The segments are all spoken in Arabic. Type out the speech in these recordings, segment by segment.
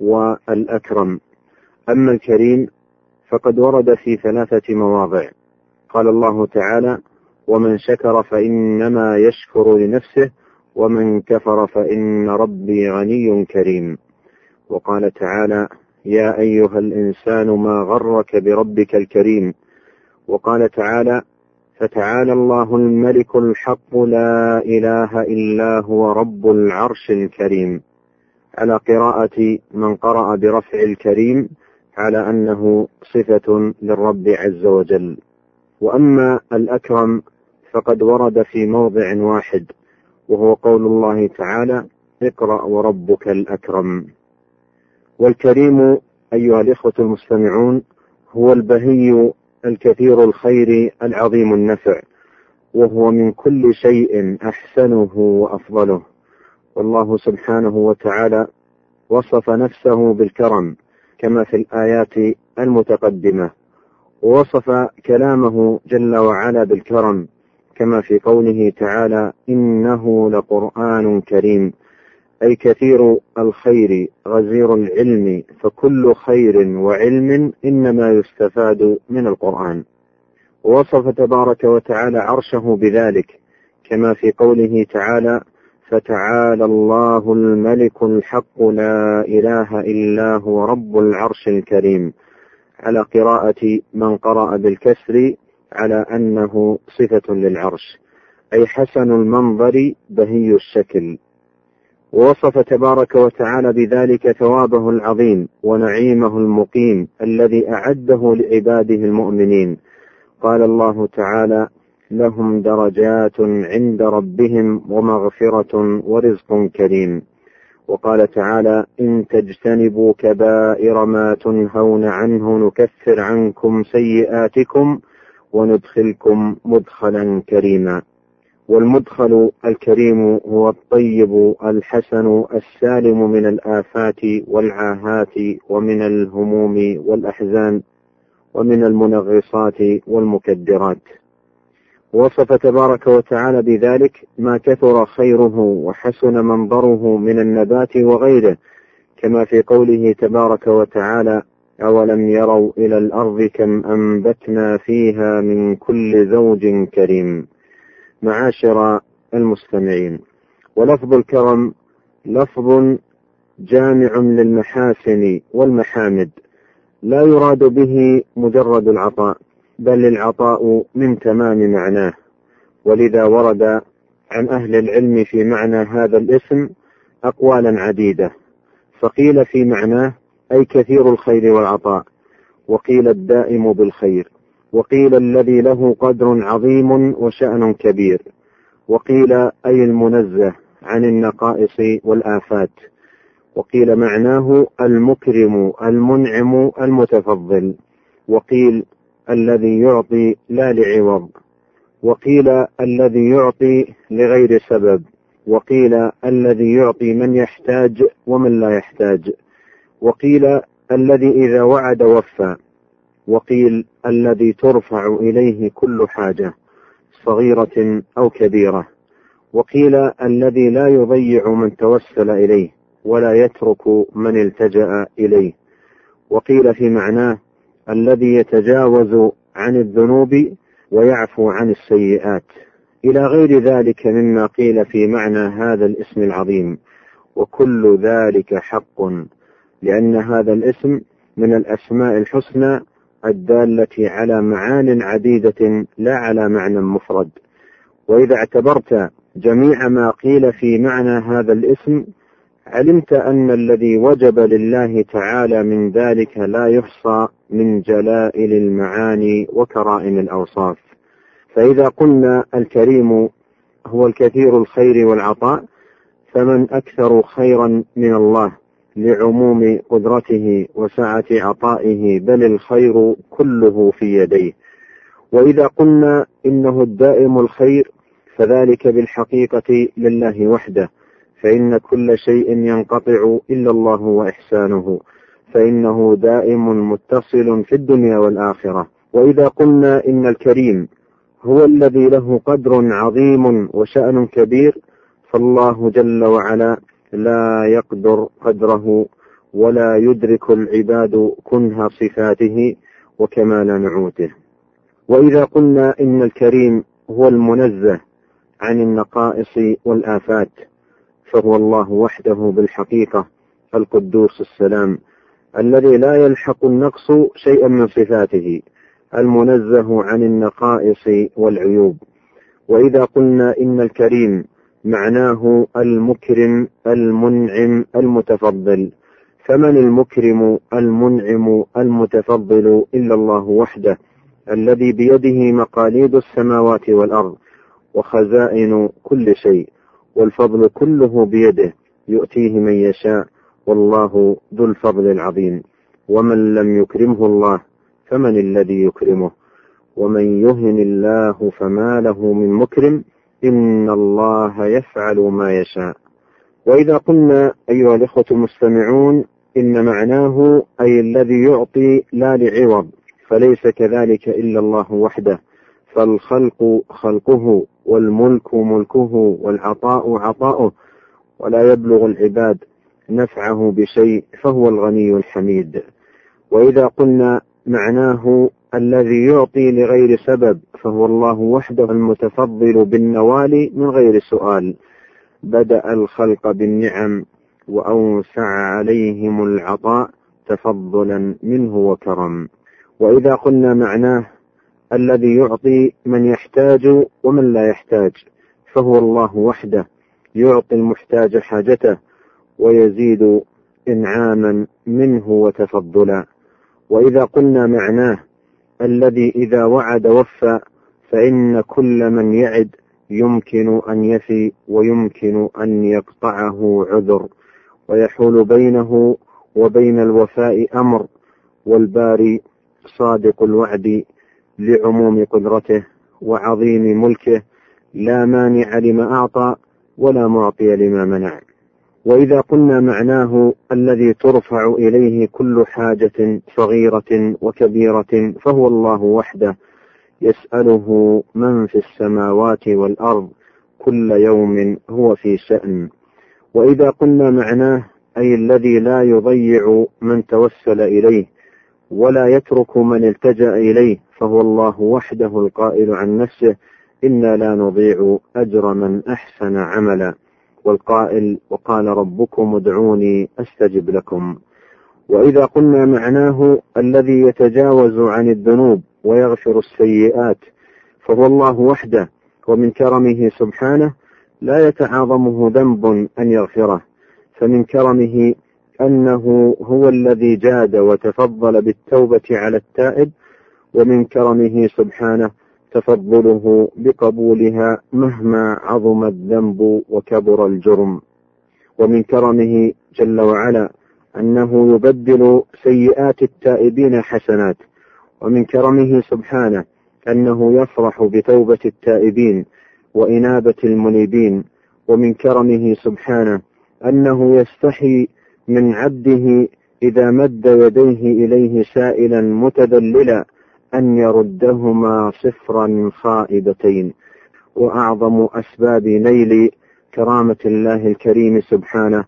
والأكرم. أما الكريم فقد ورد في ثلاثة مواضع. قال الله تعالى ومن شكر فإنما يشكر لنفسه ومن كفر فإن ربي غني كريم. وقال تعالى يا أيها الإنسان ما غرك بربك الكريم. وقال تعالى فتعالى الله الملك الحق لا إله إلا هو رب العرش الكريم. على قراءة من قرأ برفع الكريم على أنه صفة للرب عز وجل. وأما الأكرم فقد ورد في موضع واحد وهو قول الله تعالى اقرأ وربك الأكرم. والكريم أيها الإخوة المستمعون هو البهي الكثير الخير العظيم النفع وهو من كل شيء أحسنه وأفضله. والله سبحانه وتعالى وصف نفسه بالكرم كما في الآيات المتقدمة. ووصف كلامه جل وعلا بالكرم كما في قوله تعالى إنه لقرآن كريم. أي كثير الخير غزير العلم فكل خير وعلم إنما يستفاد من القرآن. ووصف تبارك وتعالى عرشه بذلك كما في قوله تعالى فتعالى الله الملك الحق لا إله إلا هو رب العرش الكريم. على قراءة من قرأ بالكسر على أنه صفة للعرش أي حسن المنظر بهي الشكل. ووصف تبارك وتعالى بذلك ثوابه العظيم ونعيمه المقيم الذي أعده لعباده المؤمنين. قال الله تعالى لهم درجات عند ربهم ومغفرة ورزق كريم. وقال تعالى إن تجتنبوا كبائر ما تنهون عنه نكفر عنكم سيئاتكم وندخلكم مدخلا كريما. والمدخل الكريم هو الطيب الحسن السالم من الآفات والعاهات ومن الهموم والأحزان ومن المنغصات والمكدرات. وصف تبارك وتعالى بذلك ما كثر خيره وحسن منظره من النبات وغيره كما في قوله تبارك وتعالى أولم يروا إلى الأرض كم أنبتنا فيها من كل زوج كريم. معاشر المستمعين ولفظ الكرم لفظ جامع للمحاسن والمحامد لا يراد به مجرد العطاء بل العطاء من تمام معناه. ولذا ورد عن أهل العلم في معنى هذا الاسم أقوالا عديدة. فقيل في معناه أي كثير الخير والعطاء. وقيل الدائم بالخير. وقيل الذي له قدر عظيم وشأن كبير. وقيل أي المنزه عن النقائص والآفات. وقيل معناه المكرم المنعم المتفضل. وقيل الذي يعطي لا لعوض وقيل الذي يعطي لغير سبب وقيل الذي يعطي من يحتاج ومن لا يحتاج وقيل الذي إذا وعد وفى وقيل الذي ترفع إليه كل حاجة صغيرة أو كبيرة وقيل الذي لا يضيع من توسل إليه ولا يترك من التجأ إليه وقيل في معناه الذي يتجاوز عن الذنوب ويعفو عن السيئات. إلى غير ذلك مما قيل في معنى هذا الاسم العظيم. وكل ذلك حق لأن هذا الاسم من الأسماء الحسنى الدالة على معان عديدة لا على معنى مفرد. وإذا اعتبرت جميع ما قيل في معنى هذا الاسم علمت أن الذي وجب لله تعالى من ذلك لا يحصى من جلائل المعاني وكرائم الأوصاف. فإذا قلنا الكريم هو الكثير الخير والعطاء فمن أكثر خيرا من الله لعموم قدرته وسعة عطائه بل الخير كله في يديه. وإذا قلنا إنه الدائم الخير فذلك بالحقيقة لله وحده فإن كل شيء ينقطع إلا الله وإحسانه. فإنه دائم متصل في الدنيا والآخرة. وإذا قلنا إن الكريم هو الذي له قدر عظيم وشأن كبير فالله جل وعلا لا يقدر قدره ولا يدرك العباد كنه صفاته وكمال نعوته. وإذا قلنا إن الكريم هو المنزه عن النقائص والآفات فهو الله وحده بالحقيقة القدوس السلام. الذي لا يلحق النقص شيئا من صفاته المنزه عن النقائص والعيوب. وإذا قلنا إن الكريم معناه المكرم المنعم المتفضل. فمن المكرم المنعم المتفضل إلا الله وحده الذي بيده مقاليد السماوات والأرض وخزائن كل شيء والفضل كله بيده يؤتيه من يشاء والله ذو الفضل العظيم. ومن لم يكرمه الله فمن الذي يكرمه. ومن يهن الله فما له من مكرم إن الله يفعل ما يشاء. وإذا قلنا أيها الإخوة المستمعون إن معناه أي الذي يعطي لا لعوض فليس كذلك إلا الله وحده. فالخلق خلقه والملك ملكه والعطاء عطاؤه. ولا يبلغ العباد نفعه بشيء فهو الغني الحميد. وإذا قلنا معناه الذي يعطي لغير سبب فهو الله وحده المتفضل بالنوال من غير سؤال. بدأ الخلق بالنعم وأوسع عليهم العطاء تفضلا منه وكرم. وإذا قلنا معناه الذي يعطي من يحتاج ومن لا يحتاج فهو الله وحده يعطي المحتاج حاجته ويزيد إنعاما منه وتفضلا. وإذا قلنا معناه الذي إذا وعد وفى فإن كل من يعد يمكن أن يفي ويمكن أن يقطعه عذر. ويحول بينه وبين الوفاء أمر والباري صادق الوعد لعموم قدرته وعظيم ملكه لا مانع لما أعطى ولا معطي لما منع. وإذا قلنا معناه الذي ترفع إليه كل حاجة صغيرة وكبيرة فهو الله وحده يسأله من في السماوات والأرض كل يوم هو في شأن. وإذا قلنا معناه أي الذي لا يضيع من توسل إليه ولا يترك من التجأ إليه فهو الله وحده القائل عن نفسه إنا لا نضيع أجر من أحسن عملا. والقائل وقال ربكم ادعوني أستجب لكم. وإذا قلنا معناه الذي يتجاوز عن الذنوب ويغفر السيئات فهو الله وحده ومن كرمه سبحانه لا يتعاظمه ذنب أن يغفره فمن كرمه أنه هو الذي جاد وتفضل بالتوبة على التائب ومن كرمه سبحانه تفضله بقبولها مهما عظم الذنب وكبر الجرم. ومن كرمه جل وعلا أنه يبدل سيئات التائبين حسنات. ومن كرمه سبحانه أنه يفرح بتوبة التائبين وإنابة المنيبين. ومن كرمه سبحانه أنه يستحي من عبده إذا مد يديه إليه سائلا متذللا أن يردهما صفرا خائبتين وأعظم أسباب نيل كرامة الله الكريم سبحانه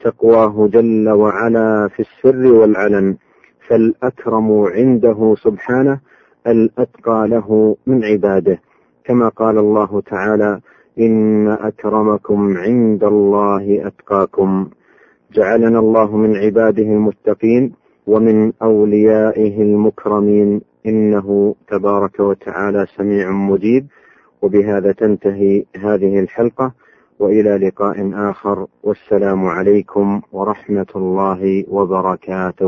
تقواه جل وعلا في السر والعلن فالأكرم عنده سبحانه الأتقى له من عباده. كما قال الله تعالى إن أكرمكم عند الله أتقاكم. جعلنا الله من عباده المتقين ومن أوليائه المكرمين. إنه تبارك وتعالى سميع مجيب وبهذا تنتهي هذه الحلقة وإلى لقاء آخر والسلام عليكم ورحمة الله وبركاته.